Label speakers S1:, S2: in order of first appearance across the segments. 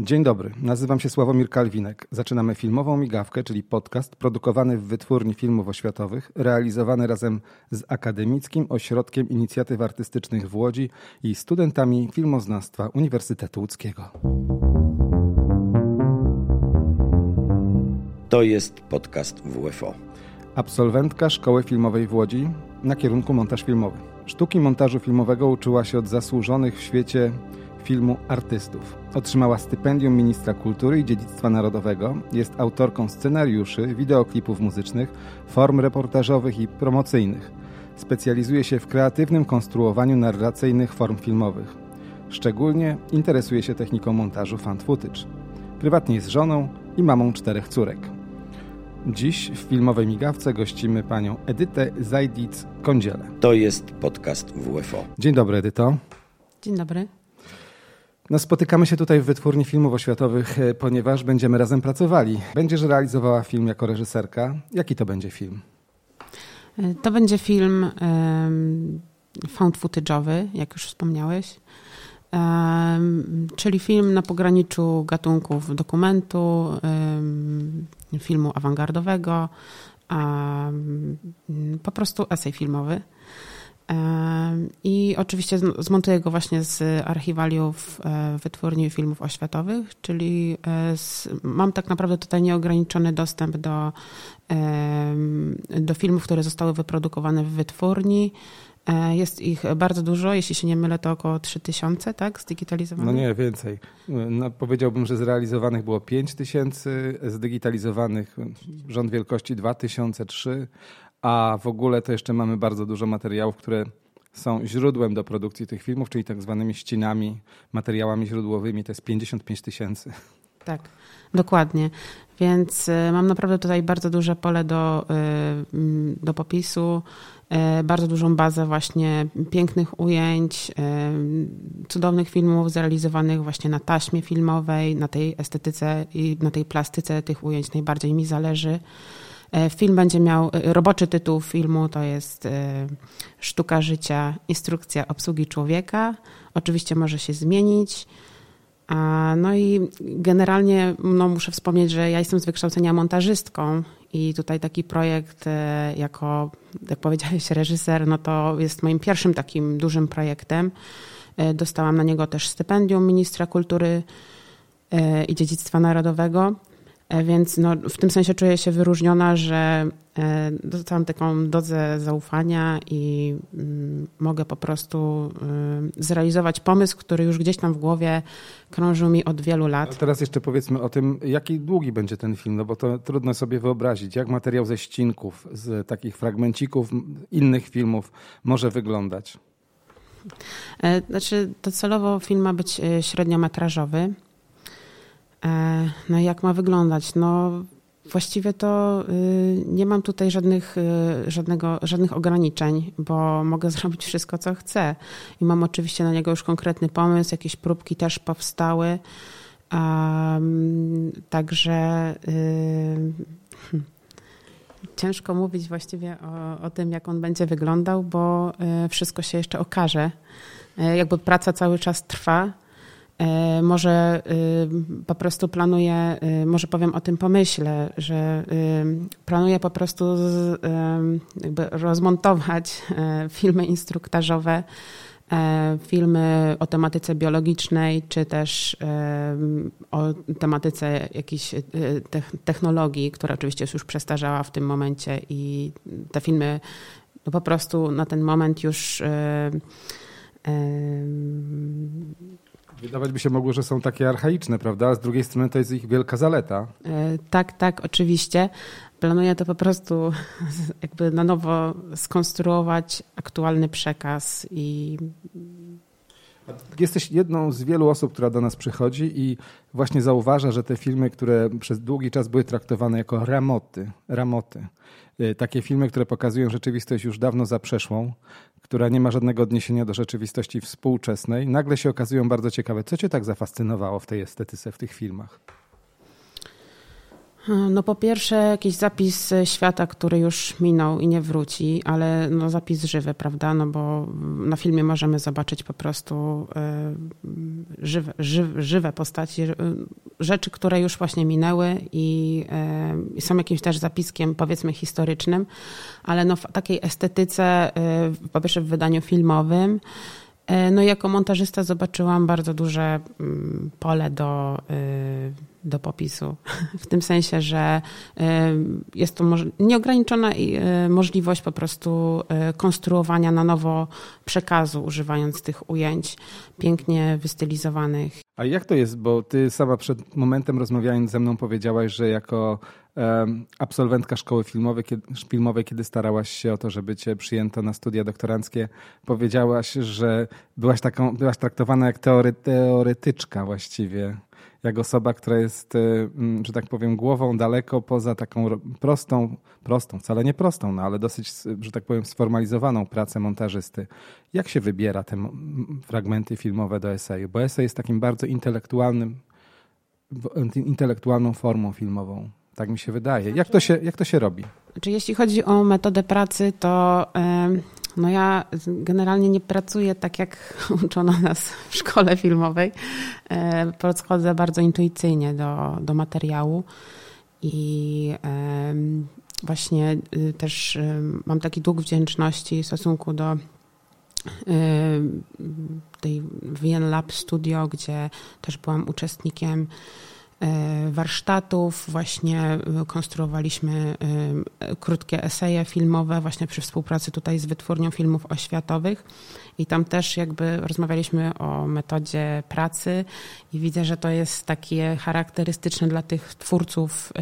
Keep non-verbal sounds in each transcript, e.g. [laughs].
S1: Dzień dobry, nazywam się Sławomir Kalwinek. Zaczynamy filmową migawkę, czyli podcast produkowany w Wytwórni Filmów Oświatowych, realizowany razem z Akademickim Ośrodkiem Inicjatyw Artystycznych w Łodzi i studentami filmoznawstwa Uniwersytetu Łódzkiego.
S2: To jest podcast WFO.
S1: Absolwentka Szkoły Filmowej w Łodzi na kierunku montaż filmowy. Sztuki montażu filmowego uczyła się od zasłużonych w świecie filmu artystów. Otrzymała stypendium Ministra Kultury i Dziedzictwa Narodowego. Jest autorką scenariuszy, wideoklipów muzycznych, form reportażowych i promocyjnych. Specjalizuje się w kreatywnym konstruowaniu narracyjnych form filmowych. Szczególnie interesuje się techniką montażu fan footage. Prywatnie jest żoną i mamą czterech córek. Dziś w filmowej migawce gościmy panią Edytę Zajdic-Kądzielę.
S2: To jest podcast WFO.
S1: Dzień dobry, Edyto.
S3: Dzień dobry.
S1: No, spotykamy się tutaj w Wytwórni Filmów Oświatowych, e, ponieważ będziemy razem pracowali. Będziesz realizowała film jako reżyserka. Jaki to będzie film?
S3: E, to będzie film found footage'owy, jak już wspomniałeś. Czyli film na pograniczu gatunków dokumentu, um, filmu awangardowego, po prostu esej filmowy. I oczywiście zmontuję go właśnie z archiwaliów e, Wytwórni Filmów Oświatowych, czyli e, z, mam tak naprawdę tutaj nieograniczony dostęp do, do filmów, które zostały wyprodukowane w wytwórni. E, jest ich bardzo dużo, jeśli się nie mylę, to około 3000, tak? Zdigitalizowanych?
S1: No nie, więcej. No, powiedziałbym, że zrealizowanych było 5000, zdigitalizowanych rząd wielkości 2003, a w ogóle to jeszcze mamy bardzo dużo materiałów, które są źródłem do produkcji tych filmów, czyli tak zwanymi ścinami, materiałami źródłowymi. To jest 55 tysięcy.
S3: Tak, dokładnie. Więc y, mam naprawdę tutaj bardzo duże pole do, y, do popisu, y, bardzo dużą bazę właśnie pięknych ujęć, cudownych filmów zrealizowanych właśnie na taśmie filmowej, na tej estetyce i na tej plastyce tych ujęć najbardziej mi zależy. E, film będzie miał, e, roboczy tytuł filmu to jest e, Sztuka życia, instrukcja obsługi człowieka. Oczywiście może się zmienić. No i generalnie no, muszę wspomnieć, że ja jestem z wykształcenia montażystką i tutaj taki projekt jako, jak powiedziałeś, reżyser, no to jest moim pierwszym takim dużym projektem. Dostałam na niego też stypendium ministra kultury i dziedzictwa narodowego. E, więc no, w tym sensie czuję się wyróżniona, że e, dostałam taką dozę zaufania i mm, mogę po prostu y, zrealizować pomysł, który już gdzieś tam w głowie krążył mi od wielu lat. A
S1: teraz jeszcze powiedzmy o tym, jaki długi będzie ten film, no bo to trudno sobie wyobrazić, jak materiał ze ścinków, z takich fragmencików innych filmów może wyglądać.
S3: E, znaczy, docelowo film ma być średniometrażowy. E, no jak ma wyglądać? No właściwie to y, nie mam tutaj żadnych, y, żadnego, żadnych ograniczeń, bo mogę [laughs] zrobić wszystko, co chcę. I mam oczywiście na niego już konkretny pomysł, jakieś próbki też powstały. Um, także y, hmm, ciężko mówić właściwie o, o, tym, jak on będzie wyglądał, bo wszystko się jeszcze okaże. Jakby praca cały czas trwa. E, może y, po prostu planuję, y, może powiem o tym pomyśle, że y, planuję po prostu rozmontować e, filmy instruktażowe, e, filmy o tematyce biologicznej, czy też o tematyce jakiejś technologii, która oczywiście jest już przestarzała w tym momencie i te filmy no po prostu na ten moment już
S1: Wydawać by się mogło, że są takie archaiczne, prawda? Z drugiej strony to jest ich wielka zaleta.
S3: E, tak, tak, oczywiście. Planuję to po prostu [laughs] jakby na nowo skonstruować aktualny przekaz i
S1: Jesteś jedną z wielu osób, która do nas przychodzi i właśnie zauważa, że te filmy, które przez długi czas były traktowane jako ramoty, ramoty, e, takie filmy, które pokazują rzeczywistość już dawno zaprzeszłą, która nie ma żadnego odniesienia do rzeczywistości współczesnej, nagle się okazują bardzo ciekawe. Co cię tak zafascynowało w tej estetyce, w tych filmach?
S3: No po pierwsze jakiś zapis świata, który już minął i nie wróci, ale no zapis żywy, prawda? No bo na filmie możemy zobaczyć po prostu e, żywe, żywe, żywe postaci, e, rzeczy, które już właśnie minęły i, e, i są jakimś też zapiskiem powiedzmy historycznym, ale no w takiej estetyce, po pierwsze w wydaniu filmowym, no jako montażysta zobaczyłam bardzo duże mm, pole do do popisu. [laughs] W tym sensie, że y, jest to nieograniczona y, możliwość po prostu y, konstruowania na nowo przekazu, używając tych ujęć pięknie wystylizowanych.
S1: A jak to jest? Bo ty sama przed momentem rozmawiając ze mną powiedziałaś, że jako absolwentka szkoły filmowej, filmowej, kiedy starałaś się o to, żeby cię przyjęto na studia doktoranckie, powiedziałaś, że byłaś taką, byłaś traktowana jak teory, teoretyczka właściwie jak osoba, która jest, y, mm, że tak powiem, głową daleko poza taką prostą, prostą, wcale nie prostą, no ale dosyć, że tak powiem, sformalizowaną pracę montażysty. Jak się wybiera te fragmenty filmowe do eseju? Bo esej jest takim bardzo intelektualnym, intelektualną formą filmową. Tak mi się wydaje. Jak to się, jak to się robi?
S3: Czy jeśli chodzi o metodę pracy, to no ja generalnie nie pracuję tak, jak [laughs] uczono nas w szkole filmowej. E, podchodzę bardzo intuicyjnie do, do materiału i właśnie y, też mam taki dług wdzięczności w stosunku do tej VN Lab Studio, gdzie też byłam uczestnikiem warsztatów, właśnie e, konstruowaliśmy e, krótkie eseje filmowe właśnie przy współpracy tutaj z Wytwórnią Filmów Oświatowych. I tam też jakby rozmawialiśmy o metodzie pracy i widzę, że to jest takie charakterystyczne dla tych twórców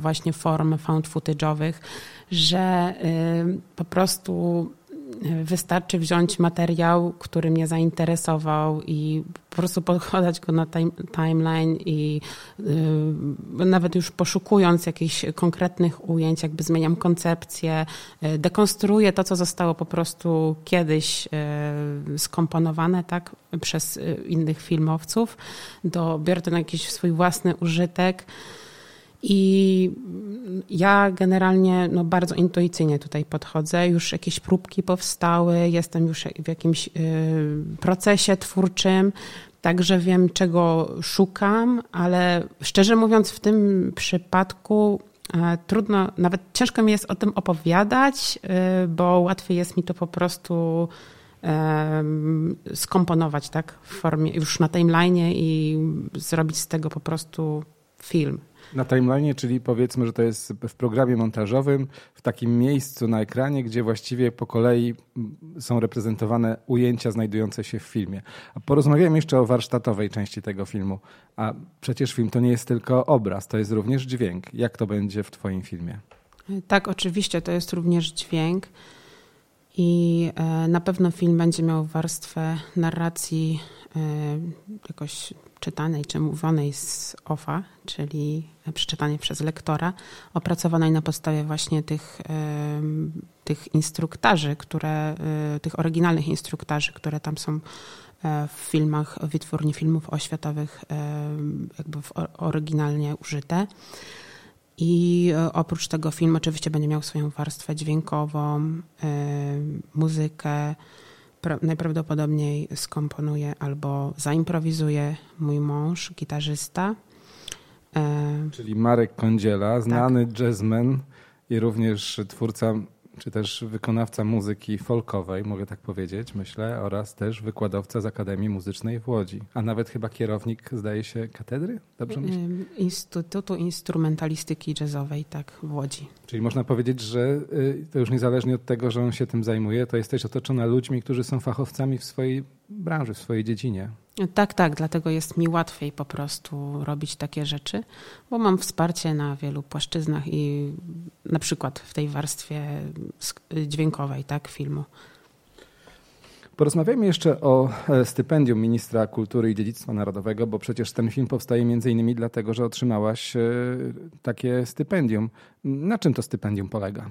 S3: właśnie form found footage'owych, że po prostu wystarczy wziąć materiał, który mnie zainteresował i po prostu podkładać go na time, timeline i yy, nawet już poszukując jakichś konkretnych ujęć, jakby zmieniam koncepcję, yy, dekonstruuję to, co zostało po prostu kiedyś yy, skomponowane tak, przez y, innych filmowców, do, biorę to na jakiś swój własny użytek. I ja generalnie no, bardzo intuicyjnie tutaj podchodzę. Już jakieś próbki powstały, jestem już w jakimś y, procesie twórczym, także wiem, czego szukam, ale szczerze mówiąc, w tym przypadku e, trudno, nawet ciężko mi jest o tym opowiadać, y, bo łatwiej jest mi to po prostu skomponować tak w formie już na timeline i zrobić z tego po prostu film.
S1: Na timeline, czyli powiedzmy, że to jest w programie montażowym, w takim miejscu na ekranie, gdzie właściwie po kolei są reprezentowane ujęcia znajdujące się w filmie. A porozmawiamy jeszcze o warsztatowej części tego filmu. A przecież film to nie jest tylko obraz, to jest również dźwięk. Jak to będzie w Twoim filmie?
S3: Tak, oczywiście, to jest również dźwięk. I e, na pewno film będzie miał warstwę narracji e, jakoś czytanej czy mówionej z OFA, czyli przeczytanej przez lektora, opracowanej na podstawie właśnie tych, tych instruktarzy, które, e, tych oryginalnych instruktarzy, które tam są w filmach wytwórni filmów oświatowych jakby oryginalnie użyte. I e, oprócz tego film oczywiście będzie miał swoją warstwę dźwiękową, e, muzykę. Najprawdopodobniej skomponuje albo zaimprowizuje mój mąż, gitarzysta.
S1: E, Czyli Marek Kądziela, znany tak. jazzman i również twórca czy też wykonawca muzyki folkowej, mogę tak powiedzieć, myślę, oraz też wykładowca z Akademii Muzycznej w Łodzi, a nawet chyba kierownik, zdaje się, katedry? Dobrze myślę?
S3: Instytutu Instrumentalistyki Jazzowej, tak, w Łodzi.
S1: Czyli można powiedzieć, że y, to już niezależnie od tego, że on się tym zajmuje, to jesteś otoczona ludźmi, którzy są fachowcami w swojej branży, w swojej dziedzinie.
S3: Tak, tak, dlatego jest mi łatwiej po prostu robić takie rzeczy, bo mam wsparcie na wielu płaszczyznach i na przykład w tej warstwie dźwiękowej, tak, filmu.
S1: Porozmawiajmy jeszcze o e, stypendium ministra kultury i dziedzictwa narodowego, bo przecież ten film powstaje między innymi dlatego, że otrzymałaś e, takie stypendium. Na czym to stypendium polega?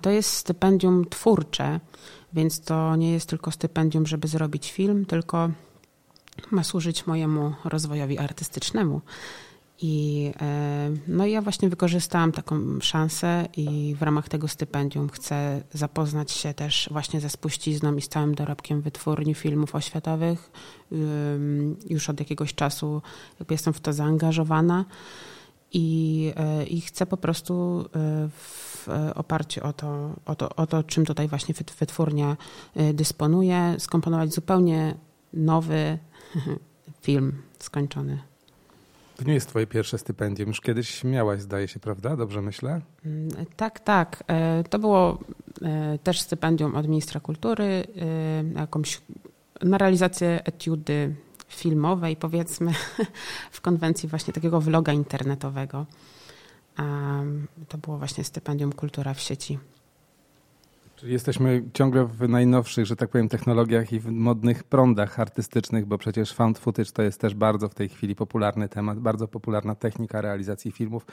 S3: To jest stypendium twórcze, więc to nie jest tylko stypendium, żeby zrobić film, tylko ma służyć mojemu rozwojowi artystycznemu. I, no i ja właśnie wykorzystałam taką szansę i w ramach tego stypendium chcę zapoznać się też właśnie ze spuścizną i z całym dorobkiem wytwórni filmów oświatowych. Już od jakiegoś czasu jestem w to zaangażowana i, i chcę po prostu w oparciu o to, o, to, o to, czym tutaj właśnie wytwórnia dysponuje, skomponować zupełnie nowy [laughs] film skończony.
S1: To nie jest twoje pierwsze stypendium. Już kiedyś miałaś, zdaje się, prawda? Dobrze myślę?
S3: Mm, tak, tak. E, to było e, też stypendium od ministra kultury e, jakąś, na realizację etiudy filmowej, powiedzmy, [laughs] w konwencji właśnie takiego vloga internetowego. To było właśnie stypendium Kultura w sieci.
S1: Czyli jesteśmy ciągle w najnowszych, że tak powiem, technologiach i w modnych prądach artystycznych, bo przecież found footage to jest też bardzo w tej chwili popularny temat, bardzo popularna technika realizacji filmów.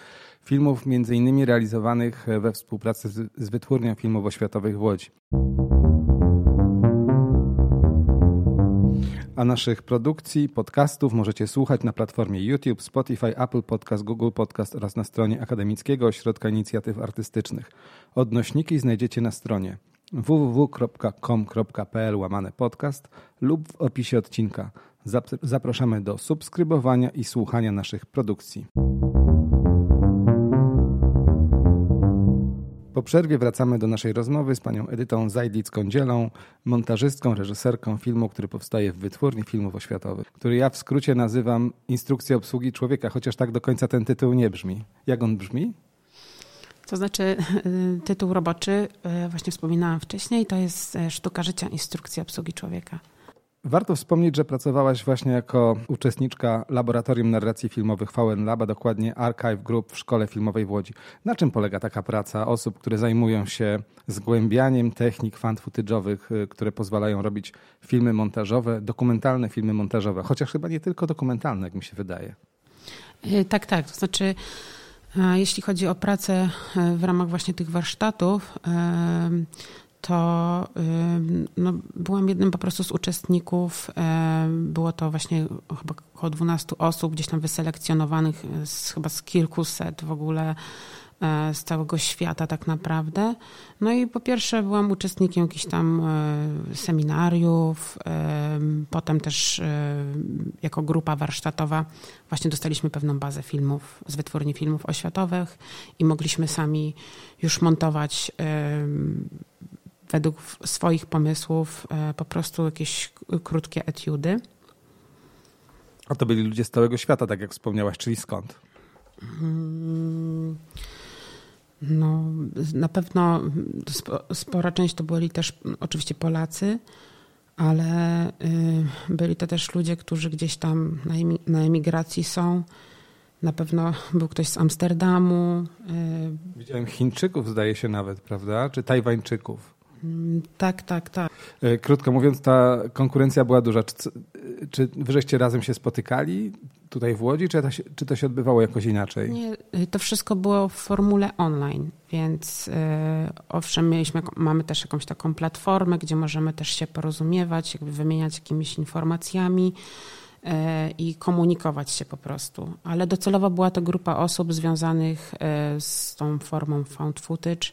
S1: Filmów między innymi realizowanych we współpracy z, Wytwórnią Filmów Oświatowych w Łodzi. A naszych produkcji, podcastów możecie słuchać na platformie YouTube, Spotify, Apple Podcast, Google Podcast oraz na stronie Akademickiego Ośrodka Inicjatyw Artystycznych. Odnośniki znajdziecie na stronie www.com.pl łamane podcast lub w opisie odcinka. Zapraszamy do subskrybowania i słuchania naszych produkcji. Przerwie wracamy do naszej rozmowy z panią Edytą Zajdlicką-Dzielą, montażystką, reżyserką filmu, który powstaje w Wytwórni Filmów Oświatowych, który ja w skrócie nazywam Instrukcja obsługi człowieka, chociaż tak do końca ten tytuł nie brzmi. Jak on brzmi?
S3: To znaczy, tytuł roboczy, e, właśnie wspominałam wcześniej, to jest e, Sztuka życia, instrukcja obsługi człowieka.
S1: Warto wspomnieć, że pracowałaś właśnie jako uczestniczka Laboratorium Narracji Filmowych VN Laba, dokładnie Archive Group w Szkole Filmowej w Łodzi. Na czym polega taka praca osób, które zajmują się zgłębianiem technik fan footage'owych, y, które pozwalają robić filmy montażowe, dokumentalne filmy montażowe, chociaż chyba nie tylko dokumentalne, jak mi się wydaje.
S3: Y, tak, tak. To znaczy, jeśli chodzi o pracę y, w ramach właśnie tych warsztatów, to no, byłam jednym po prostu z uczestników. Było to właśnie chyba około 12 osób, gdzieś tam wyselekcjonowanych z, chyba z kilkuset w ogóle e, z całego świata tak naprawdę. No i po pierwsze byłam uczestnikiem jakichś tam e, seminariów, potem też e, jako grupa warsztatowa właśnie dostaliśmy pewną bazę filmów z wytwórni filmów oświatowych i mogliśmy sami już montować według swoich pomysłów e, po prostu jakieś krótkie etiudy.
S1: A to byli ludzie z całego świata, tak jak wspomniałaś, czyli skąd?
S3: Mm, no, na pewno spora część to byli też oczywiście Polacy, ale y, byli to też ludzie, którzy gdzieś tam na emigracji są. Na pewno był ktoś z Amsterdamu.
S1: Y, Widziałem Chińczyków, zdaje się nawet, prawda? Czy Tajwańczyków?
S3: Tak, tak, tak.
S1: E, krótko mówiąc, ta konkurencja była duża. Czy, czy wy żeście razem się spotykali tutaj w Łodzi, czy to, się, czy to się odbywało jakoś inaczej?
S3: Nie, y, to wszystko było w formule online, więc yy, owszem, mieliśmy, mamy też jakąś taką platformę, gdzie możemy też się porozumiewać, jakby wymieniać jakimiś informacjami y, i komunikować się po prostu. Ale docelowo była to grupa osób związanych y, z tą formą found footage,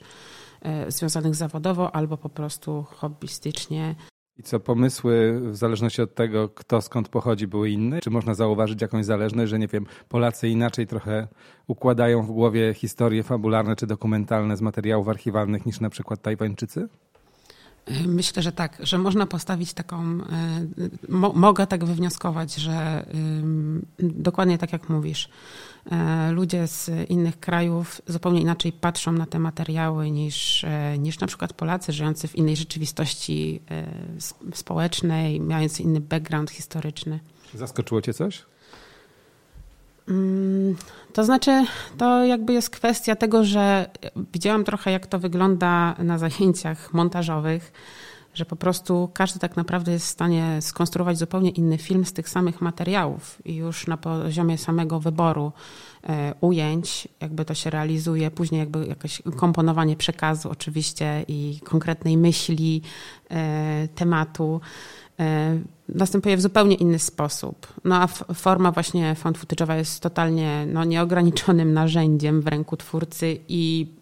S3: związanych zawodowo albo po prostu hobbystycznie.
S1: I co, pomysły w zależności od tego, kto skąd pochodzi, były inne? Czy można zauważyć jakąś zależność, że nie wiem, Polacy inaczej trochę układają w głowie historie fabularne czy dokumentalne z materiałów archiwalnych niż na przykład Tajwańczycy?
S3: Myślę, że tak, że można postawić taką, e, mo, mogę tak wywnioskować, że dokładnie tak jak mówisz, e, ludzie z innych krajów zupełnie inaczej patrzą na te materiały niż, e, niż na przykład Polacy żyjący w innej rzeczywistości społecznej, mający inny background historyczny.
S1: Zaskoczyło cię coś?
S3: Mm, to znaczy, to jakby jest kwestia tego, że widziałam trochę, jak to wygląda na zajęciach montażowych, że po prostu każdy tak naprawdę jest w stanie skonstruować zupełnie inny film z tych samych materiałów i już na poziomie samego wyboru e, ujęć, jakby to się realizuje, później jakby jakieś komponowanie przekazu oczywiście i konkretnej myśli, e, tematu następuje w zupełnie inny sposób. No a forma właśnie found footage'owa jest totalnie no, nieograniczonym [laughs] narzędziem w ręku twórcy i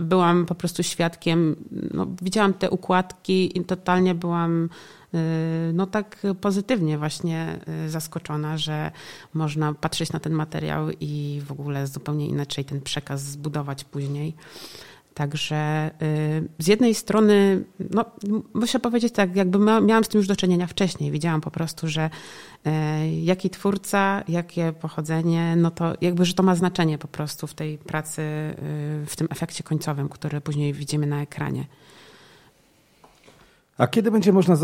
S3: byłam po prostu świadkiem, no, widziałam te układki i totalnie byłam y, no tak pozytywnie właśnie y, zaskoczona, że można patrzeć na ten materiał i w ogóle zupełnie inaczej ten przekaz zbudować później. Także y, z jednej strony, no, muszę powiedzieć tak, jakby miałam z tym już do czynienia wcześniej. Widziałam po prostu, że y, jaki twórca, jakie pochodzenie, no to jakby, że to ma znaczenie po prostu w tej pracy, y, w tym efekcie końcowym, który później widzimy na ekranie.
S1: A kiedy będzie można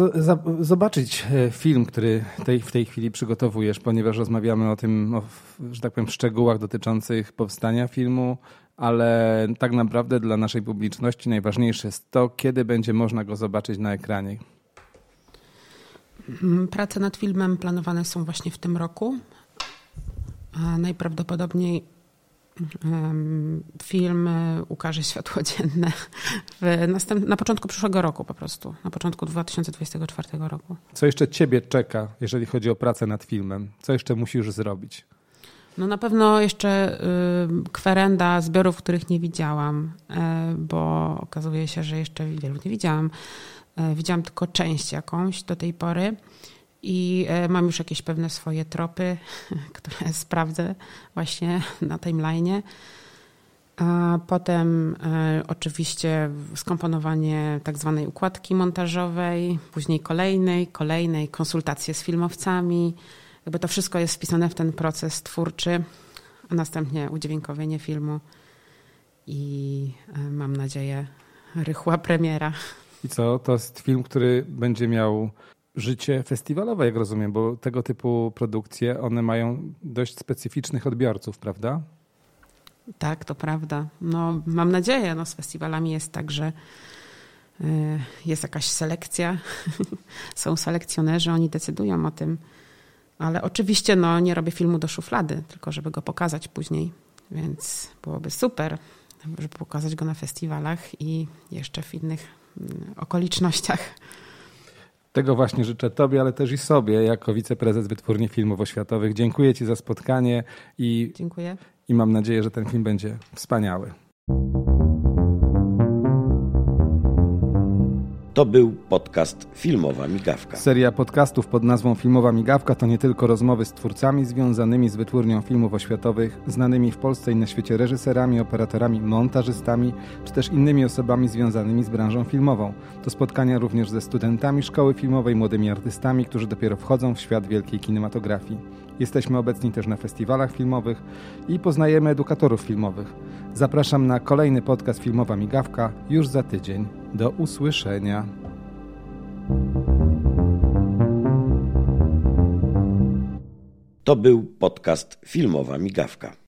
S1: zobaczyć e, film, który tej, w tej chwili przygotowujesz, ponieważ rozmawiamy o tym, o, że tak powiem, szczegółach dotyczących powstania filmu, ale tak naprawdę dla naszej publiczności najważniejsze jest to, kiedy będzie można go zobaczyć na ekranie.
S3: Mm, prace nad filmem planowane są właśnie w tym roku. A najprawdopodobniej film e, ukaże światło [laughs] dzienne następ... na początku przyszłego roku po prostu, na początku 2024 roku.
S1: Co jeszcze ciebie czeka, jeżeli chodzi o pracę nad filmem? Co jeszcze musisz zrobić?
S3: No na pewno jeszcze y, kwerenda zbiorów, których nie widziałam, e, bo okazuje się, że jeszcze wielu nie widziałam. E, widziałam tylko część jakąś do tej pory i e, mam już jakieś pewne swoje tropy, [laughs] które sprawdzę właśnie na timeline'ie. A potem oczywiście skomponowanie tak zwanej układki montażowej, później kolejnej, kolejnej, konsultacje z filmowcami, jakby to wszystko jest wpisane w ten proces twórczy, a następnie udźwiękowienie filmu i e, mam nadzieję rychła premiera.
S1: I co? To jest film, który będzie miał życie festiwalowe, jak rozumiem, bo tego typu produkcje, one mają dość specyficznych odbiorców, prawda?
S3: Tak, to prawda. No, mam nadzieję, no, z festiwalami jest tak, że e, jest jakaś selekcja, [laughs] są selekcjonerzy, oni decydują o tym, ale oczywiście no, nie robię filmu do szuflady, tylko żeby go pokazać później. Więc byłoby super, żeby pokazać go na festiwalach i jeszcze w innych mm, okolicznościach.
S1: Tego właśnie życzę Tobie, ale też i sobie, jako wiceprezes Wytwórni Filmów Oświatowych. Dziękuję Ci za spotkanie i,
S3: Dziękuję.
S1: i mam nadzieję, że ten film będzie wspaniały.
S2: To był podcast Filmowa Migawka.
S1: Seria podcastów pod nazwą Filmowa Migawka to nie tylko rozmowy z twórcami związanymi z wytwórnią filmów oświatowych, znanymi w Polsce i na świecie reżyserami, operatorami, montażystami, czy też innymi osobami związanymi z branżą filmową. To spotkania również ze studentami szkoły filmowej, młodymi artystami, którzy dopiero wchodzą w świat wielkiej kinematografii. Jesteśmy obecni też na festiwalach filmowych i poznajemy edukatorów filmowych. Zapraszam na kolejny podcast Filmowa Migawka już za tydzień. Do usłyszenia.
S2: To był podcast Filmowa Migawka.